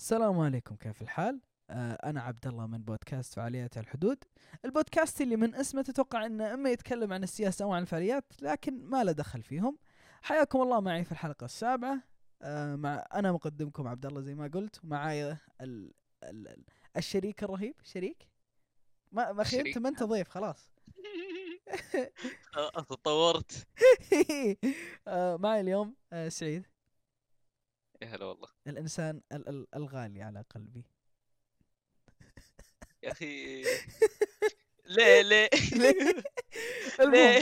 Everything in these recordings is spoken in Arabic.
السلام عليكم كيف الحال؟ آه أنا عبد الله من بودكاست فعاليات الحدود. البودكاست اللي من اسمه تتوقع إنه أما يتكلم عن السياسة أو عن الفعاليات لكن ما له دخل فيهم. حياكم الله معي في الحلقة السابعة. آه مع أنا مقدمكم عبد الله زي ما قلت ومعاي ال... ال... ال... الشريك الرهيب. شريك؟ ما ما. خيبت ما أنت ضيف خلاص. تطورت. آه معي اليوم آه سعيد. يا هلا والله. الإنسان ال- ال- الغالي على قلبي. يا أخي. ليه ليه؟ ليه؟ ليه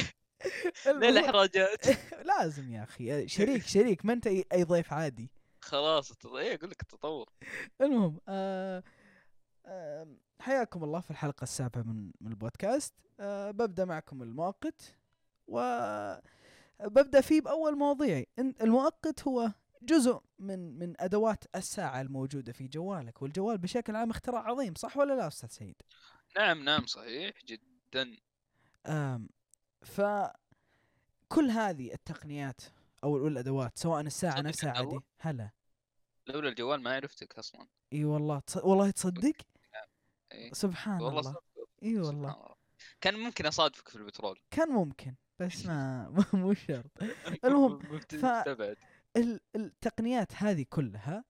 ليه الإحراجات؟ لازم يا أخي. شريك شريك. ما أنت اي ضيف عادي. خلاص إيه أقول لك التطور. المهم آه آه حياكم الله في الحلقة السابعة من من البودكاست. آه ببدأ معكم المؤقت و ببدأ فيه بأول مواضيعي المؤقت هو جزء من من أدوات الساعة الموجودة في جوالك والجوال بشكل عام اختراع عظيم صح ولا لا أستاذ سعيد؟ نعم نعم صحيح جدا آم ف كل هذه التقنيات أو الأدوات سواء الساعة نفسها عادي؟ هلا لولا الجوال ما عرفتك أصلا إي والله تص... والله تصدق إيه. سبحان والله الله. إي والله الله. كان ممكن أصادفك في البترول كان ممكن بس ما مو شرط المهم، ف-. التقنيات هذه كلها.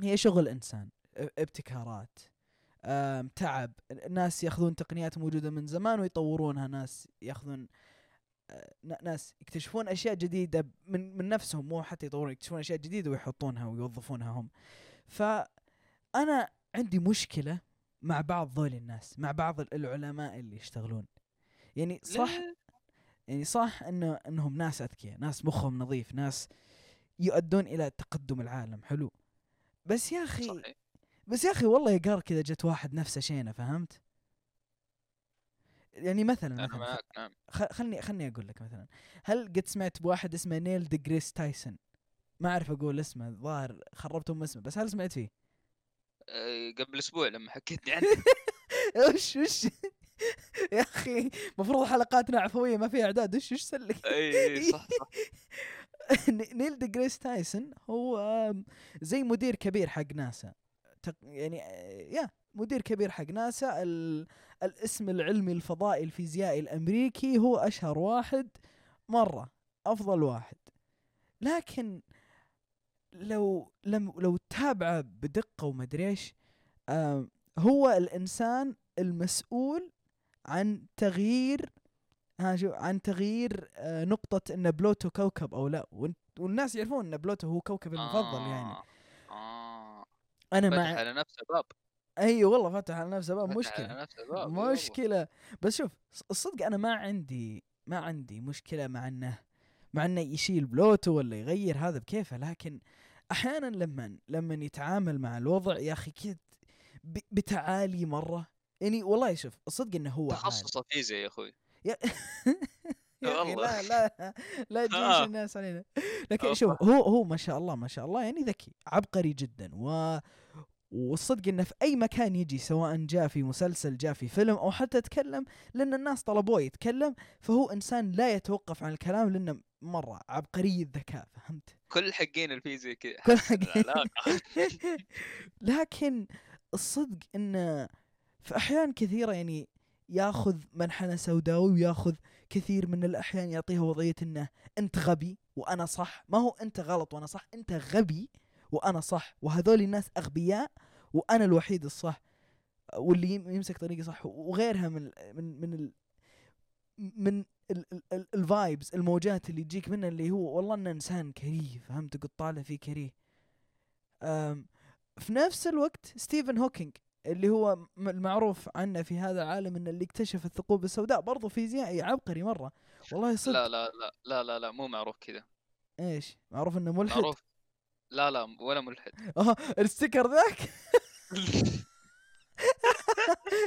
هي شغل إنسان ابتكارات. تعب ناس يأخذون تقنيات موجودة من زمان ويطورونها ناس يأخذون آه، ناس يكتشفون أشياء جديدة من من نفسهم مو حتى يطورون يكتشفون أشياء جديدة ويحطونها ويوظفونها هم فانا عندي مشكلة مع بعض ذول الناس مع بعض ال- العلماء اللي يشتغلون يعني صح؟ يعني صح إنه إنهم ناس أذكياء ناس مخهم نظيف ناس يؤدون إلى تقدم العالم. حلو. بس يا أخي صحيح. بس يا أخي والله يا قار كذا جت واحد نفسه شينه فهمت؟ يعني مثلا أنا مثلا معك نعم. خلني خلني أقول لك مثلا. هل قد سمعت بواحد اسمه نيل ديجريس تايسون؟ ما أعرف أقول اسمه الظاهر خربت ام اسمه بس هل سمعت فيه؟ آه، قبل أسبوع لما حكيتني عنه. وش وش؟ يا أخي المفروض حلقاتنا عفوية ما فيها إعداد. وش وش سلك؟ إي صح صح. نيل ديجريس تايسون هو زي مدير كبير حق ناسا. يعني آه، يا مدير كبير حق ناسا. ال... الاسم العلمي الفضائي الفيزيائي الأمريكي هو أشهر واحد مرة أفضل واحد. لكن لو لم لو تتابعه بدقة ومدري إيش هو الإنسان المسؤول عن تغيير ها شو عن تغيير آه، نقطة إن بلوتو كوكب أو لا. والناس يعرفون إن بلوتو هو كوكب المفضل يعني. آه، آه. أنا مع على نفسه باب. أيوه والله فتح على نفسه باب مشكلة على نفسه باب والله. مشكلة. بس شوف الصدق أنا ما عندي ما عندي مشكلة مع إنه مع إنه يشيل بلوتو ولا يغير هذا بكيفه. لكن أحيانا لما لما يتعامل مع الوضع يا أخي كذا بتعالي مرة. يعني والله شوف الصدق إنه هو. تخصصه فيزياء يا أخوي يا أخي والله. لا لا لا تجيش آه. الناس علينا لكن آه، شوف هو هو ما شاء الله ما شاء الله يعني ذكي عبقري جدا و والصدق إنه في أي مكان يجي سواء جاء في مسلسل جاء في فيلم أو حتى تكلم لأن الناس طلبوه يتكلم فهو إنسان لا يتوقف عن الكلام لأنه مرة عبقري الذكاء فهمت؟ كل حقين الفيزياء كذا كل حسن حق العلاقة. لكن الصدق إنه في احيان كثيرة يعني ياخذ منحنى سوداوي وياخذ كثير من الأحيان يعطيها وضعية إنه أنت غبي وأنا صح. ما هو أنت غلط وأنا صح أنت غبي وأنا صح وهذول الناس أغبياء وأنا الوحيد الصح. واللي يم- يمسك طريقي صح وغيرها من من من ال من ال vibes الموجات اللي تجيك منه اللي هو والله إنه إنسان كريه فهمت؟ قد طالع فيه كريه. في نفس الوقت ستيفن هوكينج اللي هو المعروف عنه في هذا العالم انه اللي اكتشف الثقوب السوداء برضو فيزيائي عبقري مرة. والله صدق. لا لا لا لا لا لا مو معروف كذا. إيش؟ معروف إنه ملحد؟ معروف. لا لا ولا ملحد. آه الستيكر ذاك؟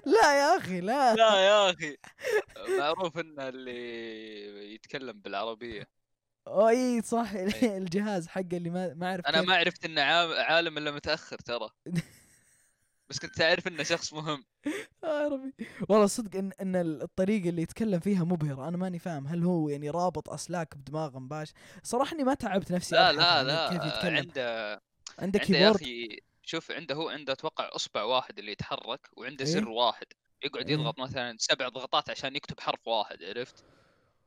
لا يا أخي لا. لا يا أخي. معروف إنه اللي يتكلم بالعربية. إي صح الجهاز حقه اللي ما ما أعرف أنا. ما عرفت إنه عالم إلا متأخر ترى. بس كنت أعرف إنه شخص مهم آه يا ربي والله صدق إن إن الطريقة اللي يتكلم فيها مبهرة أنا ماني فاهم هل هو يعني رابط أسلاك بدماغه مباشر صراحة إني ما تعبت نفسي لا لا لا كيف يتكلم عنده عنده عنده يا keyboard أخي شوف عنده هو عنده أتوقع أصبع واحد اللي يتحرك وعنده إيه. زر واحد يقعد إيه. يضغط مثلا سبع ضغطات عشان يكتب حرف واحد عرفت؟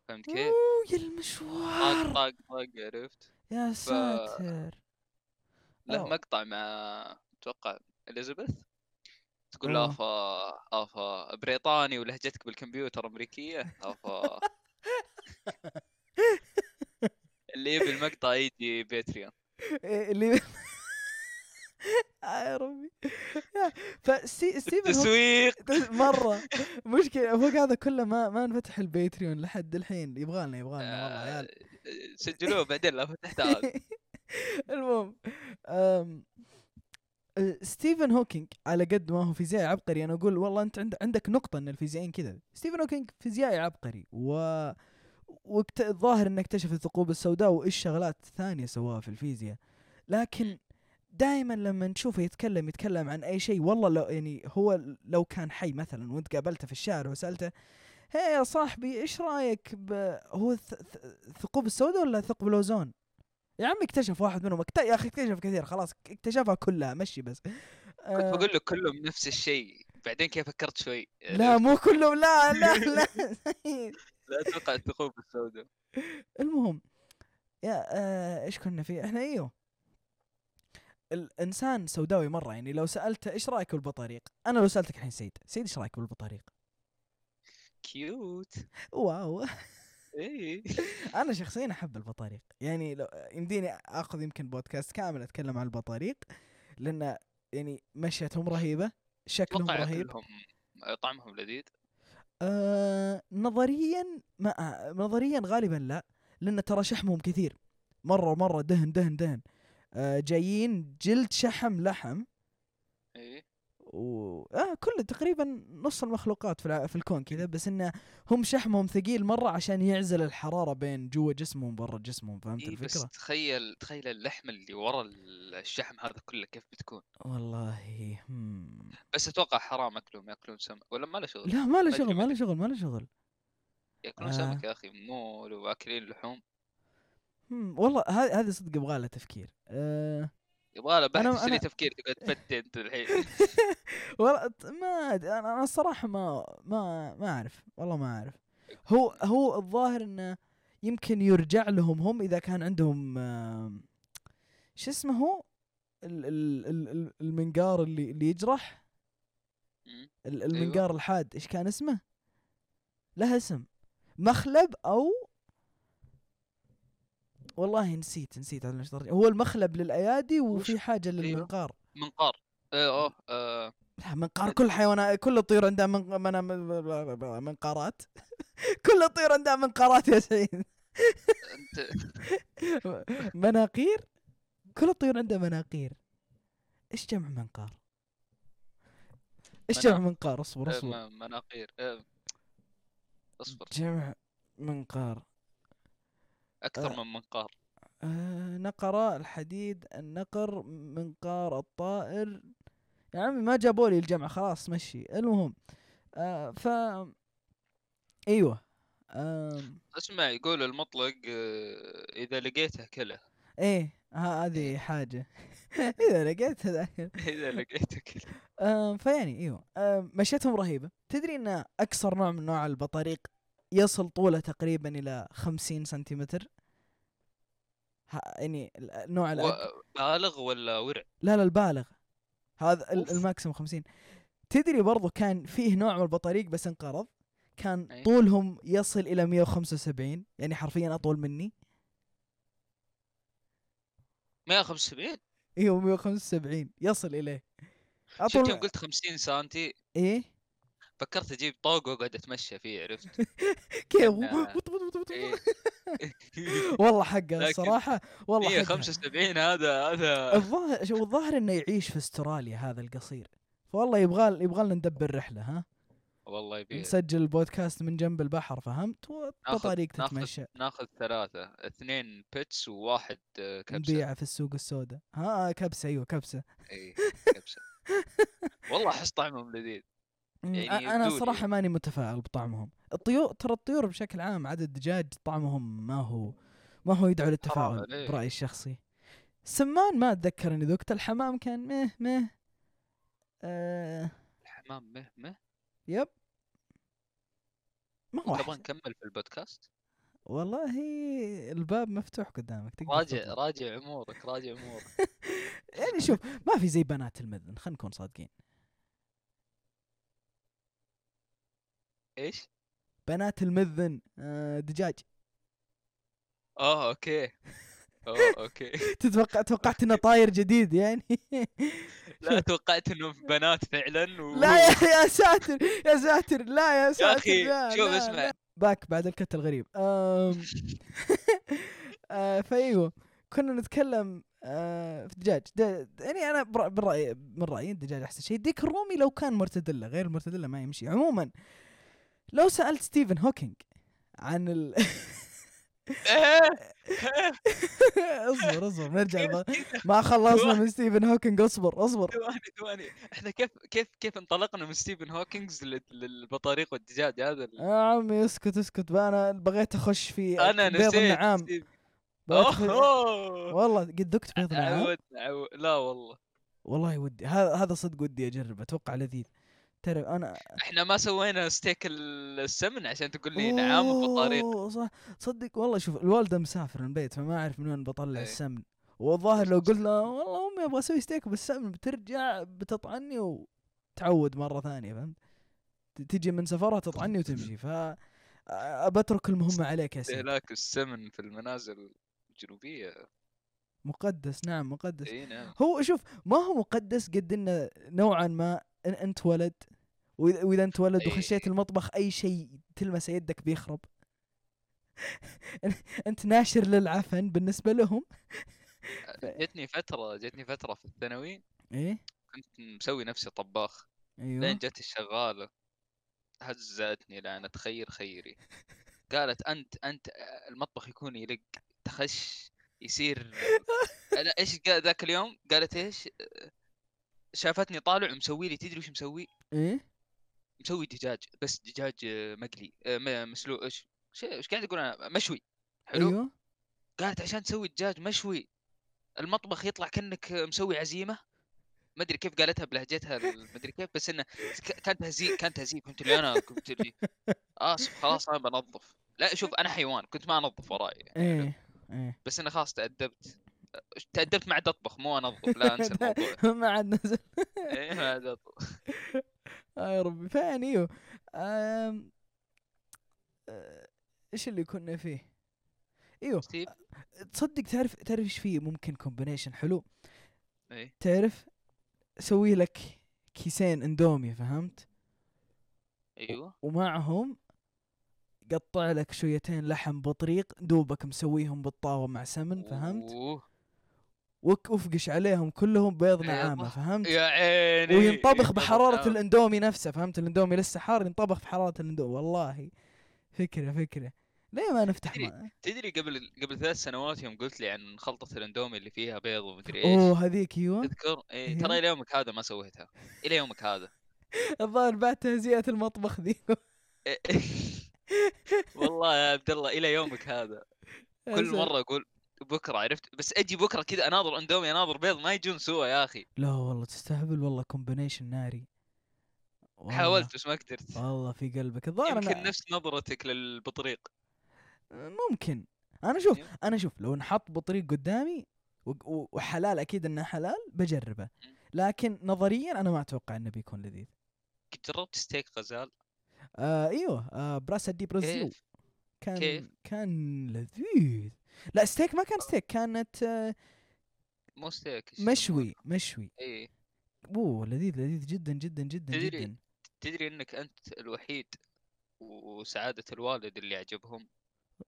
فهمت كيف؟ أوه يا المشوار طاق طاق عرفت؟ يا ساتر له أوه. مقطع مع أتوقع إليزابيث تقول. له افا افا بريطاني ولهجتك بالكمبيوتر أمريكية افا اللي يبي المقطع يجي باتريون. إيه، اللي آه يا ربي. فستيفن تسويق. مرة. مشكلة فوق هذا كله ما ما انفتح الباتريون لحد الحين. يبغالنا يبغالنا والله يا عيال. آه، سجلوه بعدين لا فتحت هذا المهم ستيفن هوكينج على قد ما هو فيزيائي عبقري أنا أقول والله أنت عند عندك نقطة إن الفيزيائيين كذا ستيفن هوكينج فيزيائي عبقري و وقت الظاهر إنه اكتشف الثقوب السوداء وإيش شغلات ثانية سواها في الفيزياء لكن دائما لما نشوفه يتكلم يتكلم عن أي شيء والله لو يعني هو لو كان حي مثلا وأنت قابلته في الشارع وسألته هي يا صاحبي إيش رأيك ب... هو الث- الث- الثقوب السوداء ولا ثقب الأوزون؟ يا عمي اكتشف واحد منهم اكت... يا أخي اكتشف كثير خلاص اكتشفها كلها مشي بس. كنت آه، بقول له كلهم نفس الشيء بعدين كيف فكرت شوي؟ لا مو كلهم لا لا لا لا أتوقع الثقوب السوداء المهم يا آه إيش كنا فيه؟ إحنا إيوه. الإنسان سوداوي مرة يعني لو سألته إيش رأيك بالبطاريق؟ أنا لو سألتك الحين سيد سيد إيش رأيك بالبطاريق؟ cute wow. اي أنا شخصيا أحب البطاريق. يعني لو يمديني آخذ يمكن بودكاست كامل أتكلم عن البطاريق لأن يعني مشيتهم رهيبة شكلهم رهيب. ياكلهم طعمهم لذيذ. آه نظريا ما نظريا غالبا لا لأن ترى شحمهم كثير. مرة مره دهن دهن دهن. آه جايين جلد شحم لحم. و آه كل تقريبا نص المخلوقات في, الع... في الكون كذا بس إنه هم شحمهم ثقيل مرة عشان يعزل الحرارة بين جوا جسمهم برا جسمهم فهمت إيه بس الفكرة؟ تخيل تخيل اللحم اللي ورا الشحم هذا كله كيف بتكون والله هم. بس أتوقع حرام اكلهم ياكلون سمك ولا ما له شغل لا ما له شغل ما له شغل ما له شغل ياكلون آه. سمك يا أخي مو لو اكلين لحوم. والله هذه هذه صدق يبغى لها تفكير آه يبغى له بحث أنا- تفكير تقعد تفتي انت الحين. والله ما أنا أنا الصراحة ما ما ما أعرف والله ما أعرف. هو هو الظاهر إنه يمكن يرجع لهم هم إذا كان عندهم شو اسمه هو؟ ال- ال- ال- ال- المنقار اللي اللي يجرح. ال- المنقار الحاد إيش كان اسمه؟ له اسم. مخلب أو والله نسيت نسيت على درجة. هو المخلب للأيادي وفي؟ حاجة أيوه. للمنقار. منقار. إيه، أوه آه. لا منقار كل حيوانات كل الطيور عندها من... من... من... منقارات. كل الطيور عندها منقارات يا سعيد مناقير؟ كل الطيور عندها مناقير. إيش جمع منقار؟ إيش جمع منقار؟ اصبر آه، اصبر. مناقير. آه، أصبر. جمع منقار. أكثر آه. من منقار. آه نقرة الحديد النقر منقار الطائر. يا عمي ما جابوا لي الجمع خلاص مشي. المهم آه ف أيوه آم. اسمع يقول المطلق آه، إذا لقيته كله. إيه ها هذه حاجة. إذا لقيت هذا إذا لقيته كله. آم، فيعني أيوه آم، مشيتهم رهيبة. تدري إن أكثر نوع من نوع البطاريق يصل طوله تقريبا إلى خمسين سنتيمتر. يعني النوع الأق... و- بالغ ولا ورع؟ لا لا البالغ. هذا. الماكسيموم 50 تدري برضو كان فيه نوع من البطاريق بس انقرض؟ كان أي. طولهم يصل إلى 175 يعني حرفيا أطول مني. 175 إيوه 175 يصل إليه. شفت يوم اطول قلت 50 سنتي؟ إيه؟ فكرت أجيب طوق وأقعد أتمشى فيه عرفت؟ كيف؟ إيه. والله حقه الصراحة والله حقه. 175 هذا هذا الظاهر شو الظاهر إنه يعيش في أستراليا هذا القصير. فوالله يبغى يبغى لنا ندبر رحلة ها؟ والله يبي نسجل البودكاست من جنب البحر فهمت؟ وبطريق تتمشى. ناخذ ثلاثة اثنين pets وواحد آه، كبسة. نبيعه في السوق السوداء. ها كبسة أيوه كبسة. اي كبسة. والله أحس طعمهم لذيذ. يعني أنا صراحة لي. ماني متفائل بطعمهم. الطيور ترى الطيور بشكل عام عدد دجاج طعمهم ما هو ما هو يدعو للتفاؤل. برأيي الشخصي. سمان ما أتذكر إني ذقت. الحمام كان مه مه. آه. الحمام مه مه؟ يب. ما هو تبغى. نكمل في البودكاست؟ والله الباب مفتوح قدامك تقدر راجع تطلع. راجع أمورك راجع أمورك. يعني شوف ما في زي بنات المذن خلينا نكون صادقين. إيش؟ بنات المذن آه دجاج. آه okay. آه okay. تتوقع توقعت إنه طاير جديد يعني. لا توقعت إنه في بنات فعلا و... لا يا, يا ساتر يا ساتر. لا يا يا ساتر. أخي لا شوف اسمع. back بعد ال cut الغريب. أم... آه فأيوه. كنا نتكلم آه في الدجاج يعني أنا بالراي من رأيي الدجاج أحسن شيء. ديك الرومي لو كان مرتدلة غير المرتدلة ما يمشي. عموما لو سألت ستيفن هوكينج عن ال اصبر اصبر نرجع ما خلصنا من ستيفن هوكينج اصبر اصبر. ثواني ثواني. إحنا كيف كيف كيف انطلقنا من ستيفن هوكينجز لل- للبطاريق والدجاج هذا يا عمي اسكت اسكت. أنا بغيت أخش في أنا بيض نسيت النعام. والله قد ذقت بيض النعام؟ لا والله. والله ودي هذا هذا صدق ودي أجرب أتوقع لذيذ. تعرف أنا إحنا ما سوينا ستيك ال- السمن عشان تقول لي وبطاريق. أوه، صح. صدق والله شوف الوالدة مسافر من البيت فما أعرف من وين بطلع إيه. السمن. والظاهر لو قلت لها والله أمي أبغى أسوي ستيك بالسمن بترجع بتطعني وتعود مرة ثانية فهمت؟ تجي من سفرها تطعني وتمشي. ف بترك المهمه عليك يا سيدي. استهلاك السمن في المنازل الجنوبية. مقدس نعم مقدس. إي نعم. هو شوف ما هو مقدس قد إنه نوعا ما إن أنت ولد وإذا أنت ولد إيه. وخشيت المطبخ أي شيء تلمسه يدك بيخرب. أنت ناشر للعفن بالنسبة لهم. جتني فترة جتني فترة في الثانوي. إيه؟ كنت مسوي نفسي طباخ. أيوه. لين جت الشغالة هزتني لعنة خير خيري. قالت انت أنت المطبخ يكون يلق تخش يصير. لا إيش ذاك اليوم؟ قالت إيش؟ شافتني طالع ومسوي لي تدري وش مسوي؟ إيه؟ مسوي دجاج بس دجاج آه، مقلي آه، مسلوق إيش؟ إيش قاعد أقول أنا؟ مشوي. حلو؟ أيوه. قالت عشان تسوي دجاج مشوي المطبخ يطلع كأنك مسوي عزيمة. ما أدري كيف قالتها بلهجتها ما أدري كيف بس إنه كان تهزيء كان تهزيء فهمت لي أنا كنت لي. آسف خلاص أنا بنظف. لا شوف أنا حيوان كنت ما أنظف وراي يعني. إيه إيه. بس أنا خلاص تأدبت. تأدبت ما عاد اطبخ مو انظف لا أنسى الموضوع. ما عاد نزل. إيه، ما عاد أطبخ. يا ربي فعلا إيوه. آه، إيش اللي كنا فيه؟ إيوه ستيف؟ تصدق تعرف تعرف إيش فيه ممكن combination حلو؟ إيه. تعرف سوي لك كيسين إندومي فهمت؟ إيوه. ومعهم قطع لك شويتين لحم بطريق دوبك مسويهم بالطاوة مع سمن فهمت؟ أوه. وكا افقش عليهم كلهم بيض. نعامة فهمت؟ يا عيني وينطبخ نعم. الاندومي نفسه فهمت؟ الاندومي لسه حار ينطبخ بحرارة الاندومي والله فكرة فكرة. ليه ما نفتح تدري- ما... تدري قبل قبل ثلاث سنوات يوم قلت لي عن خلطة الاندومي اللي فيها بيض ومدري إيش؟ أوه هذيك أيوه. تذكر؟ إيه إيه. ترى إلى يومك هذا ما سويتها. إلى يومك هذا. الظاهر بعد تهزئة المطبخ ذي. والله يا عبد الله إلى يومك هذا. كل. مرة أقول بكرة عرفت؟ بس أجي بكرة كذا أناظر أندومي أناظر بيض ما يجون سوا يا أخي. لا والله تستهبل والله كومبينيشن ناري. والله- حاولت بس ما قدرت. والله في قلبك. الظاهر يمكن أنا نفس نظرتك للبطريق. ممكن. أنا شوف أنا شوف لو نحط بطريق قدامي وحلال أكيد إنه حلال بجربه. لكن نظريا أنا ما أتوقع إنه بيكون لذيذ. قد جربت ستيك غزال؟ آه إيوه آه براس دي برازيل كان كيف؟ كان لذيذ. لا ستيك ما كان ستيك كانت آه مو ستيك؟ مشوي مشوي. اي أوه لذيذ لذيذ جدا جدا جدا تدري- جدا. تدري إنك أنت الوحيد وسعادة الوالد اللي عجبهم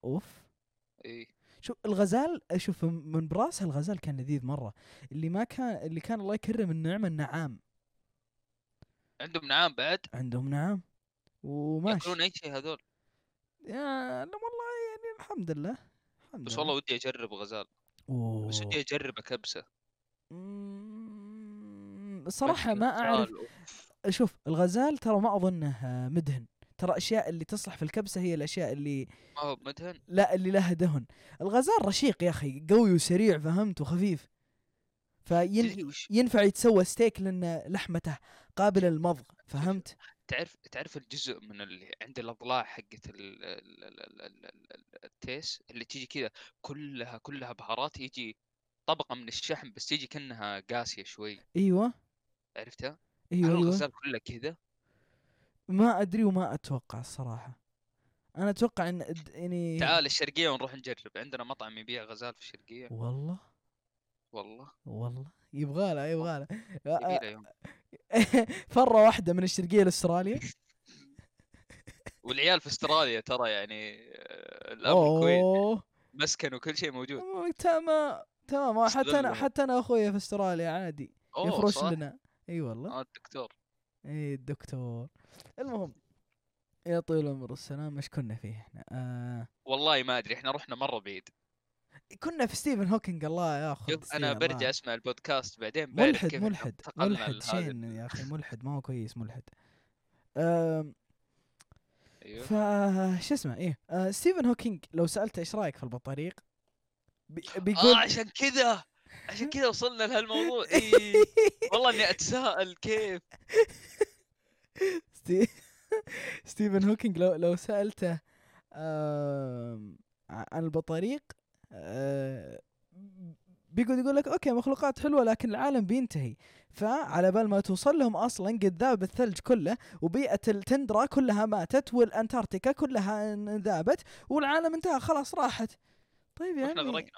أوف. اي شوف الغزال شوف من براسها الغزال كان لذيذ مرة. اللي ما كان اللي كان الله يكرم النعمة النعام. عندهم نعام بعد؟ عندهم نعام. وماشي. يأكلون أي شيء هذول؟ يا لا والله يعني الحمد لله. الحمد بس لله والله ودي أجرب غزال. أوه. بس ودي أجرب كبسه الصراحة ما أوف. شوف الغزال ترى ما أظنه آه، مدهن. ترى أشياء اللي تصلح في الكبسة هي الأشياء اللي ما هو مدهن؟ لا اللي لها دهن. الغزال رشيق يا أخي قوي وسريع فهمت؟ وخفيف. فين وش؟ ينفع يتسوى ستيك لأن لحمته قابلة للمضغ فهمت؟ تعرف تعرف الجزء من اللي عند الأضلاع حقت ال- ال- ال- ال- ال- ال- التيس اللي تيجي كذا كلها كلها بهارات يجي طبقة من الشحم بس تيجي كأنها قاسية شوي. إيوه. عرفتها؟ هل أيوه إيوه. الغزال كله كذا؟ ما أدري وما أتوقع الصراحة. أنا أتوقع إن يعني تعال الشرقية ونروح نجرب. عندنا مطعم يبيع غزال في الشرقية. والله؟ والله. والله. يبغى له يبغى فره واحدة من الشرقية لاستراليا والعيال في أستراليا ترى يعني آه، الامر كويس مسكن وكل شيء موجود. تمام تمام. حتى أنا. حتى أنا أخويا في أستراليا عادي يفرش صح؟ لنا. إي والله. آه الدكتور. إي الدكتور. المهم يا طويل العمر والسلام إيش كنا فيه إحنا؟ آه. والله ما أدري إحنا رحنا مرة بعيد. كنا في ستيفن هوكينج الله ياخذ أنا برجع الله. أسمع البودكاست بعدين ملحد ملحد ملحد شين يا أخي ملحد ما هو كويس ملحد آم، أيوه ف شو اسمه إيه آه ستيفن هوكينج لو سألته إيش رأيك في البطاريق بي بيقول آه عشان كذا عشان كذا وصلنا لهالموضوع إيه. والله إني أتساءل كيف ستي... ستيفن هوكينج لو لو سألته عن البطاريق آه، بيقعد يقول لك okay مخلوقات حلوة لكن العالم بينتهي. فعلى بال ما توصل لهم أصلا قد ذاب الثلج كله وبيئة التندرا كلها ماتت والأنتاركتيكا كلها إن- ذابت والعالم انتهى خلاص راحت. طيب يا إحنا غرقنا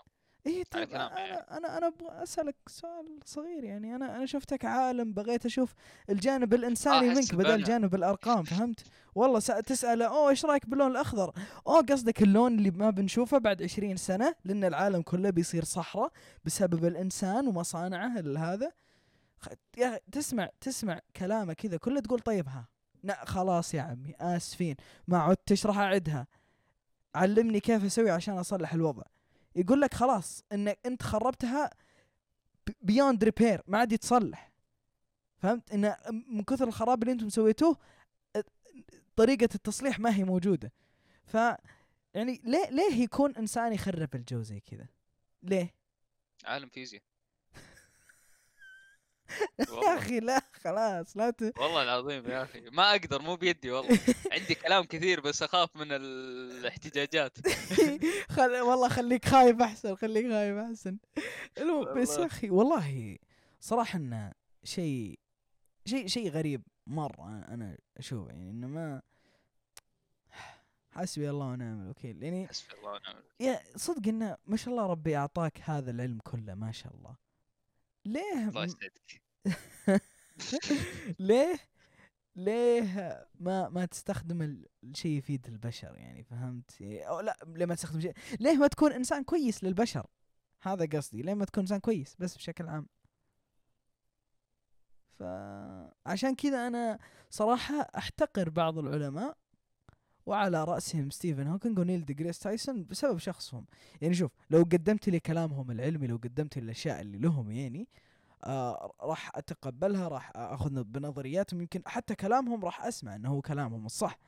إيه طيب. أنا أنا أنا أبغى أسألك سؤال صغير يعني أنا أنا شفتك عالم بغيت أشوف الجانب الإنساني أحس منك بدل. جانب الأرقام فهمت؟ والله تسأله أوه إيش رأيك باللون الأخضر؟ أوه قصدك اللون اللي ما بنشوفه بعد 20 سنة لأن العالم كله بيصير صحراء بسبب الإنسان ومصانعه هذا يا تسمع تسمع كلامه كذا كله تقول طيب ها لا خلاص يا عمي آسفين ما عدت تشرح أعدها علمني كيف أسوي عشان أصلح الوضع يقول لك خلاص إنك أنت خربتها beyond repair ما عاد يتصلح. فهمت؟ إن من كثر الخراب اللي أنتم سويتوه طريقة التصليح ما هي موجودة. ف يعني ليه ليه يكون إنسان يخرب الجو زي كذا؟ ليه؟ عالم فيزياء. يا أخي لا خلاص لا ت... والله العظيم يا أخي ما أقدر مو بيدي والله. عندي كلام كثير بس أخاف من الاحتجاجات. خل... والله خليك خايف أحسن خليك خايف أحسن. المهم بس يا. أخي والله صراحة إنه شيء شيء شيء غريب مرة أنا أشوفه يعني إنه ما حسبي الله ونعم الوكيل يعني حسبي الله ونعم الوكيل. يا صدق إنه ما شاء الله ربي أعطاك هذا العلم كله ما شاء الله. ليه الله يسعدك. ليه؟ ليه ما ما تستخدم ال- الشيء يفيد البشر يعني فهمت؟ يعني أو لا ليه ما تستخدم شيء؟ ليه ما تكون إنسان كويس للبشر؟ هذا قصدي ليه ما تكون إنسان كويس بس بشكل عام؟ فعشان كذا أنا صراحة أحتقر بعض العلماء وعلى رأسهم ستيفن هوكينج ونيل ديجريس تايسون بسبب شخصهم. يعني شوف لو قدمت لي كلامهم العلمي لو قدمت لي الاشياء اللي لهم يعني آه راح أتقبلها راح أخذ بنظرياتهم يمكن حتى كلامهم راح أسمع إنه هو كلامهم الصح.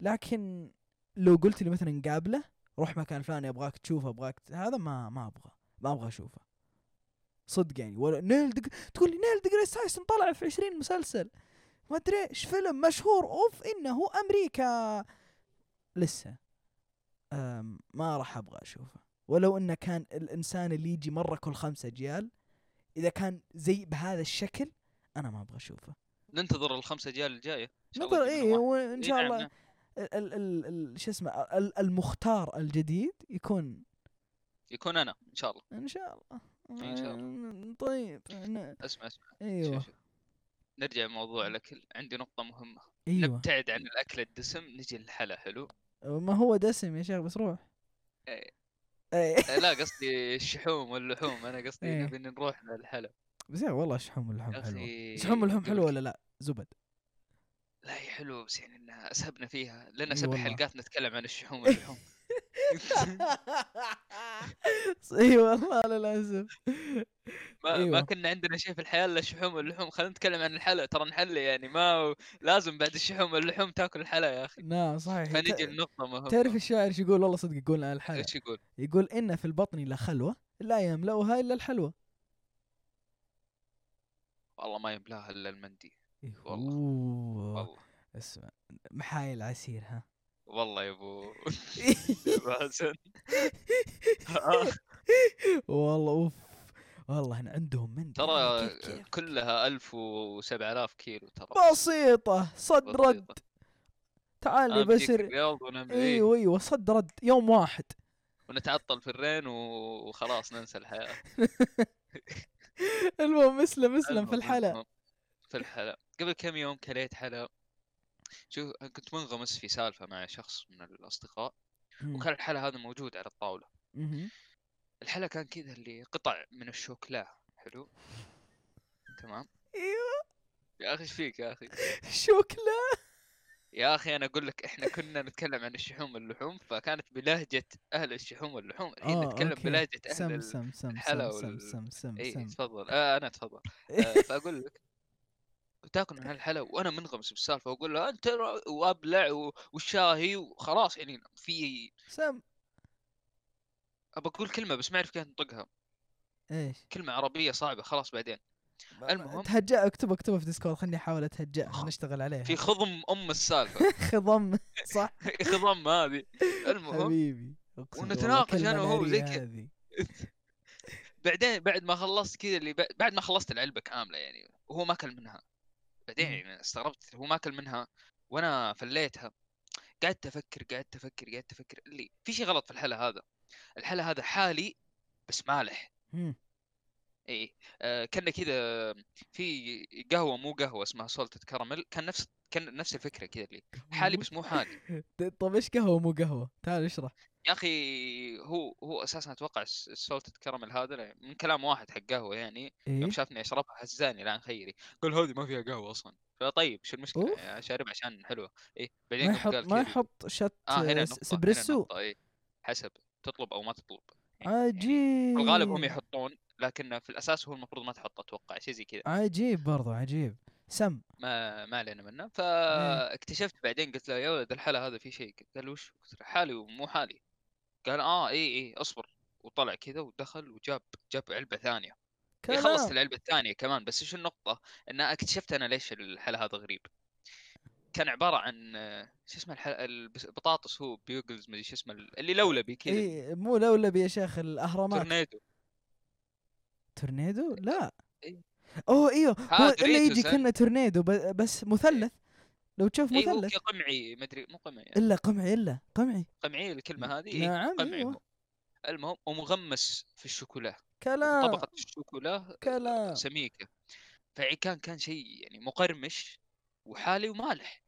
لكن لو قلت لي مثلا قابلة روح مكان فلاني أبغاك تشوفه أبغاك ت- هذا ما ما أبغى ما أبغى أشوفه. صدق يعني. ولا نيل دق... تقول لي نيل ديجريس تايسون طلع في 20 مسلسل. ما أدري إيش فيلم مشهور أوف إنه أمريكا. لسه. ما راح أبغى أشوفه. ولو إنه كان الإنسان اللي يجي مرة كل خمسة اجيال إذا كان زي بهذا الشكل أنا ما أبغى أشوفه. ننتظر الخمسة اجيال الجاية. إيه لنا واحد. وان إيه شاء الله. ال ال ال شو اسمه ال- المختار الجديد يكون يكون أنا إن شاء الله. إن شاء الله. إن شاء الله. طيب ن- اسمع اسمع. أيوه. شوف شوف. نرجع لموضوع الأكل. عندي نقطة مهمة. أيوه. نبتعد عن الأكل الدسم نجي للحلا حلو؟ ما هو دسم يا شيخ بس روح. إيه. لا قصدي الشحوم واللحوم. أنا قصدي إيه. نبي نروح للحلا بس يا والله الشحوم واللحوم حلوة. الشحوم واللحوم حلوة ولا لا؟ زبد. لا هي حلوة بس يعني إنها أسهبنا فيها. لنا سبع. حلقات نتكلم عن الشحوم واللحوم. اي والله للاسف ما, أيوة. ما كنا عندنا شيء في الحياة إلا الشحوم واللحوم خلينا نتكلم عن الحلا ترى نحلي يعني ما لازم بعد الشحوم واللحوم تاكل الحلا يا أخي. نعم صحيح. فنجي ت- لنقطه مهمة. تعرف الشاعر إيش يقول؟ والله صدق يقول عن الحلا. إيش يقول؟ يقول إن في البطن لخلوه لا يملأها إلا الحلوى والله ما يملأها إلا المندي إيه، والله. والله. اسمع محايل عسير ها. والله يا أبو. حسن والله أوف. والله إن عندهم من ترى كلها 1000 و7000 كيلو ترى. بسيطة. صد بسيطة. رد. تعال لي بجيك بسر أيوه أيوه. صد رد. يوم واحد. ونتعطل في الرين وخلاص ننسى الحياة. المهم اسلم اسلم في الحلا. في الحلا. قبل كم يوم كليت حلا؟ شوف كنت منغمس في سالفة مع شخص من الأصدقاء. وكان الحلا هذا موجود على الطاولة. الحلا كان كذا اللي قطع من الشوكولا حلو. تمام. أيوه. يا أخي إيش فيك يا أخي؟ شوكلا يا أخي أنا أقول لك إحنا كنا نتكلم عن الشحوم واللحوم فكانت بلهجة أهل الشحوم واللحوم. الحين آه نتكلم okay. بلهجة سم أهل ال... سم سم الحلا سم سم وال- سم سم اي سم. تفضل. آه أنا اتفضل آه فأقول لك تاكل من هالحلا وأنا منغمس بالسالفة وأقول له أنت وأبلع والشاهي وخلاص يعني في سم. أبى أقول كلمة بس ما أعرف كيف أنطقها. إيش؟ كلمة عربية صعبة خلاص بعدين. المهم. تهجأ اكتب اكتبها في ديسكورد خليني أحاول اتهجأها نشتغل عليها. في خضم أم السالفة. خضم صح؟ خضم هذه. المهم حبيبي ونتناقش أنا وهو زي كذا. بعدين بعد ما خلصت كذا اللي بعد ما خلصت العلبة كاملة يعني وهو ما اكل منها بعدين. يعني استغربت هو ما اكل منها وأنا فليتها قعدت أفكر قعدت أفكر قعدت أفكر اللي في شيء غلط في الحلا هذا الحلا هذا حالي بس مالح. اي آه كان كذا في قهوة مو قهوة اسمها سولتد كراميل كان نفس كان نفس الفكرة كذا اللي حالي بس مو حالي. طيب إيش قهوة مو قهوة؟ تعال اشرح يا أخي هو هو أساسا أتوقع السولتد كراميل هذا من كلام واحد حق قهوة يعني إيه؟ يوم شافني أشربها هزاني الآن خيري. قال هذه ما فيها قهوة أصلا. فطيب شو المشكلة. يعني شارب عشان حلوة. إيه بعدين ما يحط ما يحط shot آه إسبريسو. إيه حسب تطلب أو ما تطلب. يعني عجيب في الغالب هم يحطون لكن في الأساس هو المفروض ما تحط أتوقع شيء زي كذا. عجيب برضو عجيب. سم. ما ما علينا منه. إيه. فاكتشفت بعدين قلت له يا ولد الحلا هذا في شيء؟ قال له وش؟ قلت له حالي ومو حالي. قال آه اي اي أصبر. وطلع كذا ودخل وجاب جاب علبة ثانية. إيه خلصت العلبة الثانية كمان. بس إيش النقطة؟ إن اكتشفت أنا ليش الحلا هذا غريب. كان عبارة عن شو اسمه الحل... البطاطس هو Bugles مدري شو اسمه اللي لولبي كذا. اي مو لولبي يا شيخ الأهرامات. tornado. tornado؟ لا. إيه. أوه إيوه. هو الا يجي؟ كأنه تورنيدو بس مثلث. لو تشوف اي هو مثلث. قمعي مدري مو قمعي إلا قمعي إلا قمعي. قمعي الكلمة هذه إيه، نعم، قمعي أيوة. المهم ومغمس في الشوكولا. كلام. طبقة الشوكولا كلام. سميكة. فكان كان شيء يعني مقرمش وحالي ومالح.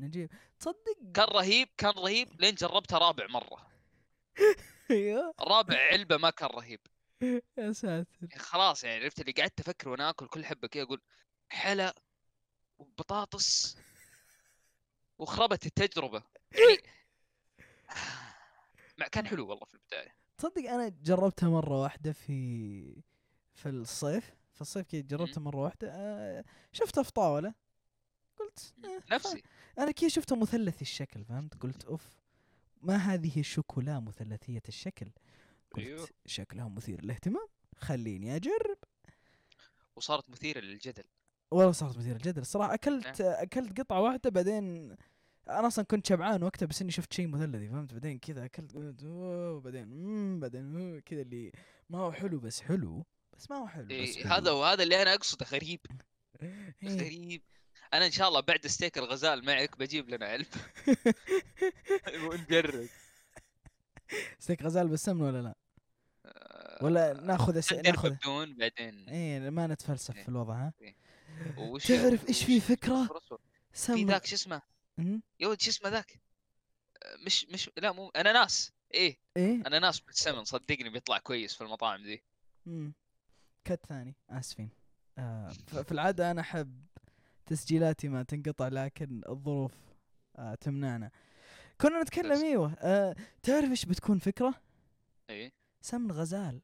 نجيب تصدق؟ كان رهيب كان رهيب لين جربته رابع مرة. إيوه. رابع علبة ما كان رهيب. يا ساتر. يعني خلاص يعني عرفت اللي قعدت أفكر وأنا آكل كل حبة كذا أقول حلا وبطاطس وخربت التجربة. يعني ما كان حلو والله في البداية. تصدق أنا جربتها مرة واحدة في في الصيف. في الصيف كذا جربتها مرة واحدة. آه شفتها في طاولة. قلت آه. نفسي. أنا كذا شفتها مثلثي الشكل فهمت؟ قلت أوف ما هذه الشوكولا مثلثية الشكل؟ قلت أيوه. شكلها مثير للاهتمام. خليني أجرب. وصارت مثيرة للجدل. والله صارت مثير للجدل. الصراحه أكلت أكلت قطعة واحدة بعدين أنا أصلا كنت شبعان وقتها بس إني شفت شيء مثلثي فهمت؟ بعدين كذا أكلت قلت أوه بعدين مم بعدين أوه كذا اللي ما هو حلو بس حلو. بس ما هو حلو بس إيه حلو. هذا وهذا اللي أنا أقصده غريب. إيه. غريب. أنا إن شاء الله بعد ستيك الغزال معك بجيب لنا علبه ونجرب. ستيك غزال بالسمن ولا لا؟ ولا ناخذ أس... ندير ناخذ بدون بعدين إيه ما نتفلسف إيه. في الوضع ها؟ وش تعرف إيش في؟ أصبر- أصبر. في ذاك شو اسمه. يا ولد شو اسمه ذاك؟ مش مش لا مو أناناس. إيه. إيه؟ أناناس بالسمن صدقني بيطلع كويس في المطاعم ذي. مم. كت ثاني. آسفين. آه في العادة أنا أحب تسجيلاتي ما تنقطع لكن الظروف آه تمنعنا. كنا نتكلم. إيوه. آه تعرف إيش بتكون فكرة؟ إيه. سمن غزال.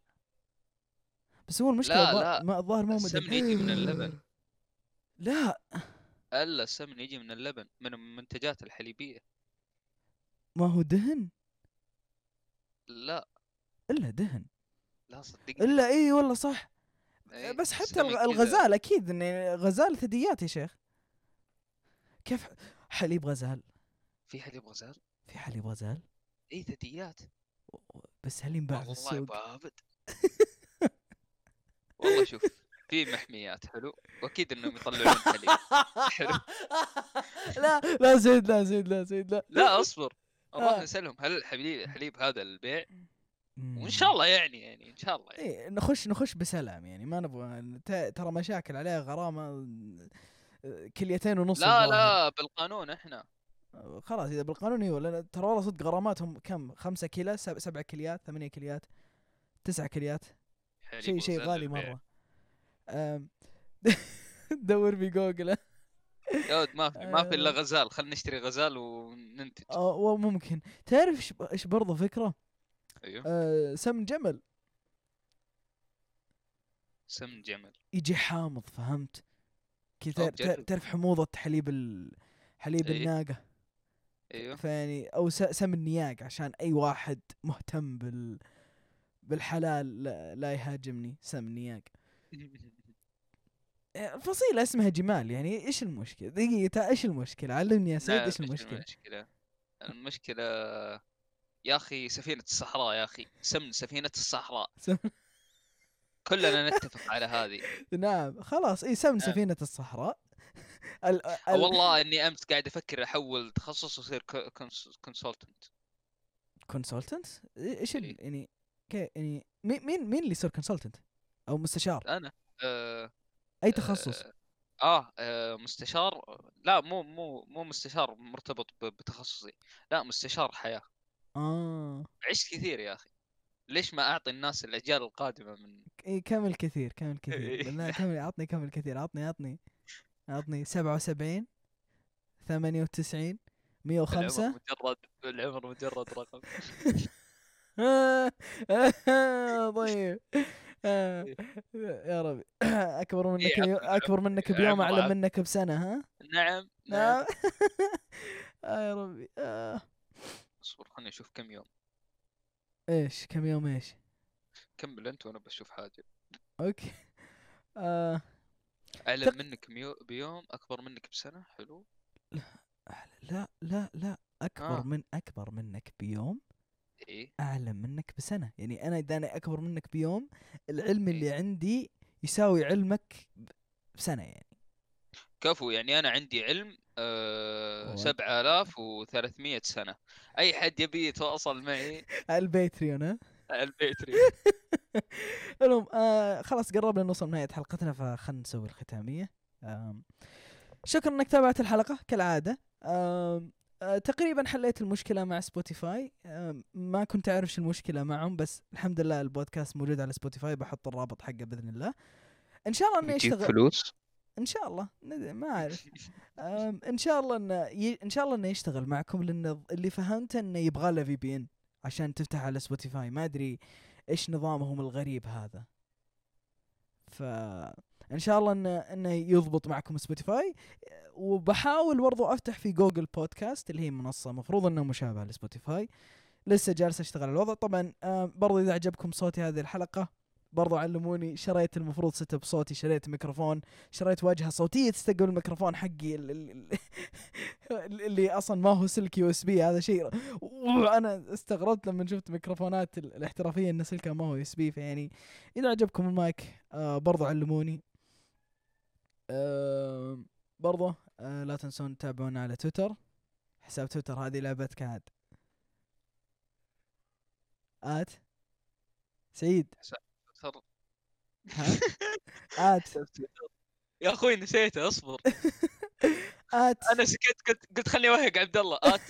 بس هو المشكلة لا، لا. ما الظاهر مو السمن مدب- يجي من اللبن. لا. ألا السمن يجي من اللبن من المنتجات الحليبية. ما هو دهن؟ لا. إلا دهن. لا صدقني. إلا إي والله صح. إيه، بس حتى. الغزال أكيد إن غزال ثدييات يا شيخ. كيف حليب غزال؟ في حليب غزال؟ في حليب غزال. إي ثدييات. بس هل ينباع في والله السوق؟ يبغى شوف في محميات حلو وأكيد إنهم يطلعون حليب حلو. لا لا زيد لا زيد لا زيد لا لا أصبر نروح آه. نسالهم هل الحليب الحليب هذا البيع مم. وإن شاء الله يعني يعني إن شاء الله يعني. إيه نخش نخش بسلام يعني ما نبغى ترى مشاكل عليها غرامة كليتين ونص لا. لا بالقانون إحنا خلاص إذا بالقانون أيوه لأن ترى والله صدق غراماتهم كم خمسة كيلة سب- سبعة كليات ثمانية كليات تسعة كليات شيء شيء غالي للبيع. دور في جوجل يا ما في ما في إلا آه. غزال. خلينا نشتري غزال وننتج آه وممكن. تعرف إيش برضه فكرة؟ أيوه. أه سمن جمل. سمن جمل. يجي حامض فهمت؟ كذا تعرف- حموضة حليب ال... حليب إيه. الناقة؟ أيوه. فيعني أو س- سمن نياق عشان أي واحد مهتم بال بالحلال لا, لا يهاجمني. سمن نياق إيه، فصيلة اسمها جمال يعني إيش المشكلة؟ دقيقة إيش المشكلة؟ علمني يا سيد إيش المشكلة؟ المشكلة. المشكلة يا أخي سفينة الصحراء يا أخي. سمن سفينة الصحراء. كلنا نتفق على هذه. نعم خلاص. إي سمن نعم. سفينة الصحراء. ال... ال... والله إني أمس قاعد أفكر أحول تخصص وأصير consultant consultant إيش. يعني. يعني مين مين اللي يصير كونسلتنت أو مستشار؟ أنا. آه أي تخصص؟ آه, آه, آه مستشار. لا مو مو مو مستشار مرتبط بتخصصي. لا مستشار حياة. آه. عشت كثير يا أخي. ليش ما أعطي الناس الأجيال القادمة من إي كمل كثير كمل كثير. بالله كمل عطني كمل كثير. عطني عطني عطني 77 98 105 العمر مجرد العمر مجرد رقم. طيب آه، يا ربي. أكبر منك إيه، أكبر منك بيوم اعلم. منك بسنة ها؟ نعم نعم نعم. آه يا ربي. آه. اصبر خليني أشوف كم يوم. إيش؟ كم يوم إيش؟ كمل انت وأنا بشوف حاجة. أوكي. آه. اعلم منك بيوم أكبر منك بسنة. حلو. لا لا لا. أكبر آه. من أكبر منك بيوم إيه. أعلم منك بسنة. يعني أنا إذا أنا أكبر منك بيوم العلم إيه. اللي عندي يساوي علمك بسنة يعني. كفو يعني أنا عندي علم والله. 7300 سنة. أي حد يبي يتواصل معي؟ على الباتريون ها؟ على البيتري المهم آه خلاص قربنا نوصل نهاية حلقتنا فخلنا نسوي الختامية. آم شكرا إنك تابعت الحلقة كالعادة. آم آه تقريبا حليت المشكلة مع سبوتيفاي ما كنت أعرف شو المشكلة معهم بس الحمد لله البودكاست موجود على سبوتيفاي بحط الرابط حقه بإذن الله. إن شاء الله انه يشتغل فلوس؟ إن شاء الله. ما أعرف. إن شاء الله انه ي... إن شاء الله انه يشتغل معكم لأن اللي فهمته إنه يبغى له VPN عشان تفتح على سبوتيفاي ما أدري إيش نظامهم الغريب هذا. ف إن شاء الله انه إنه يضبط معكم سبوتيفاي وبحاول برضو أفتح في Google Podcast اللي هي منصة مفروض انها مشابهة لسبوتيفاي. لسه جالس أشتغل على الوضع. طبعا آم، برضو إذا عجبكم صوتي هذه الحلقة برضو علموني شريت المفروض setup صوتي شريت ميكروفون شريت واجهة صوتية تستقبل الميكروفون حقي ال- ال- ال- اللي أصلا ما هو سلك USB هذا شيء وأنا استغربت لما شفت ميكروفونات ال- الاحترافية إن سلكها ما هو USB فيعني إذا عجبكم المايك آه برضو علموني. آه برضو آه لا تنسون تتابعونا على تويتر. حساب تويتر هذه لعبتك عاد آت. سعيد. آت. يا أخوي نسيته أصبر. آت. أنا سكت قلت قلت خليني أوهق عبد الله. آت.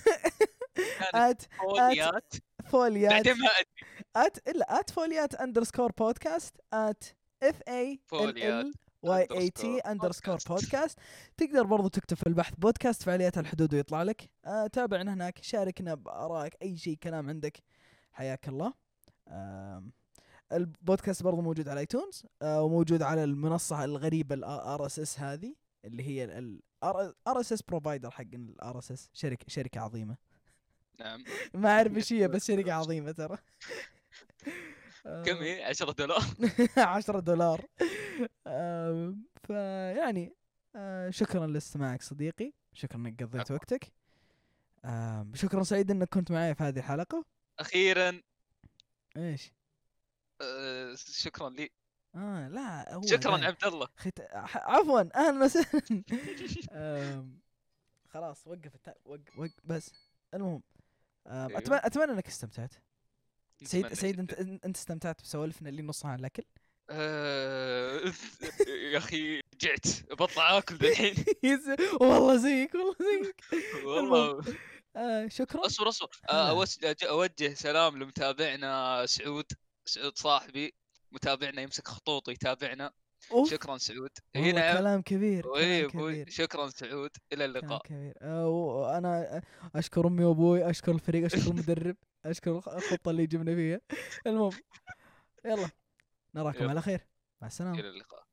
آت. فوليات. فوليات. بعدين ما أدري. آت. إلا آت فوليات اندرسكور بودكاست آت. اف اي فوليات. واي اي تي اندرسكور. بودكاست تقدر برضو تكتب في البحث بودكاست فعاليات الحدود ويطلع لك. آه تابعنا هناك شاركنا بارائك أي شيء كلام عندك. حياك الله. آم، البودكاست برضو موجود على iTunes آه وموجود على المنصة الغريبة ال RSS هذه اللي هي ال RSS provider حق ال RSS شركة شركة عظيمة. نعم. ما أعرف إيش هي بس شركة عظيمة ترى. كم هي؟ 10 دولار. 10 دولار. آم، فيعني آه، شكرا لاستماعك صديقي. شكرا إنك قضيت. وقتك. شكرا سعيد إنك كنت معي في هذه الحلقة. أخيرا. إيش؟ آه، شكرا لي. آه لا هو شكرا ذا. عبد الله. خت... عفوا. أهلا وسهلا. خلاص وقف. وقف, وقف بس. المهم أيوه. اتمنى أتمنى إنك استمتعت. سعيد جداً. انت انت استمتعت بسوالفنا اللي نصها عن الاكل آه، يا أخي جعت بطلع آكل يس- والله زيك والله زيك. والله. آه شكرا. اصبر اصبر. آه، أوجه سلام لمتابعنا سعود سعود صاحبي. متابعنا يمسك خطوط يتابعنا. أوف، شكرا سعود. والله هنا كلام كبير اي كلام أبوي شكرا سعود. إلى كلام اللقاء كبير وأنا أشكر أمي وأبوي أشكر الفريق أشكر المدرب أشكر الخ- الخطة اللي جبنا فيها. المهم يلا نراكم يلا. على خير. مع السلامة. إلى اللقاء.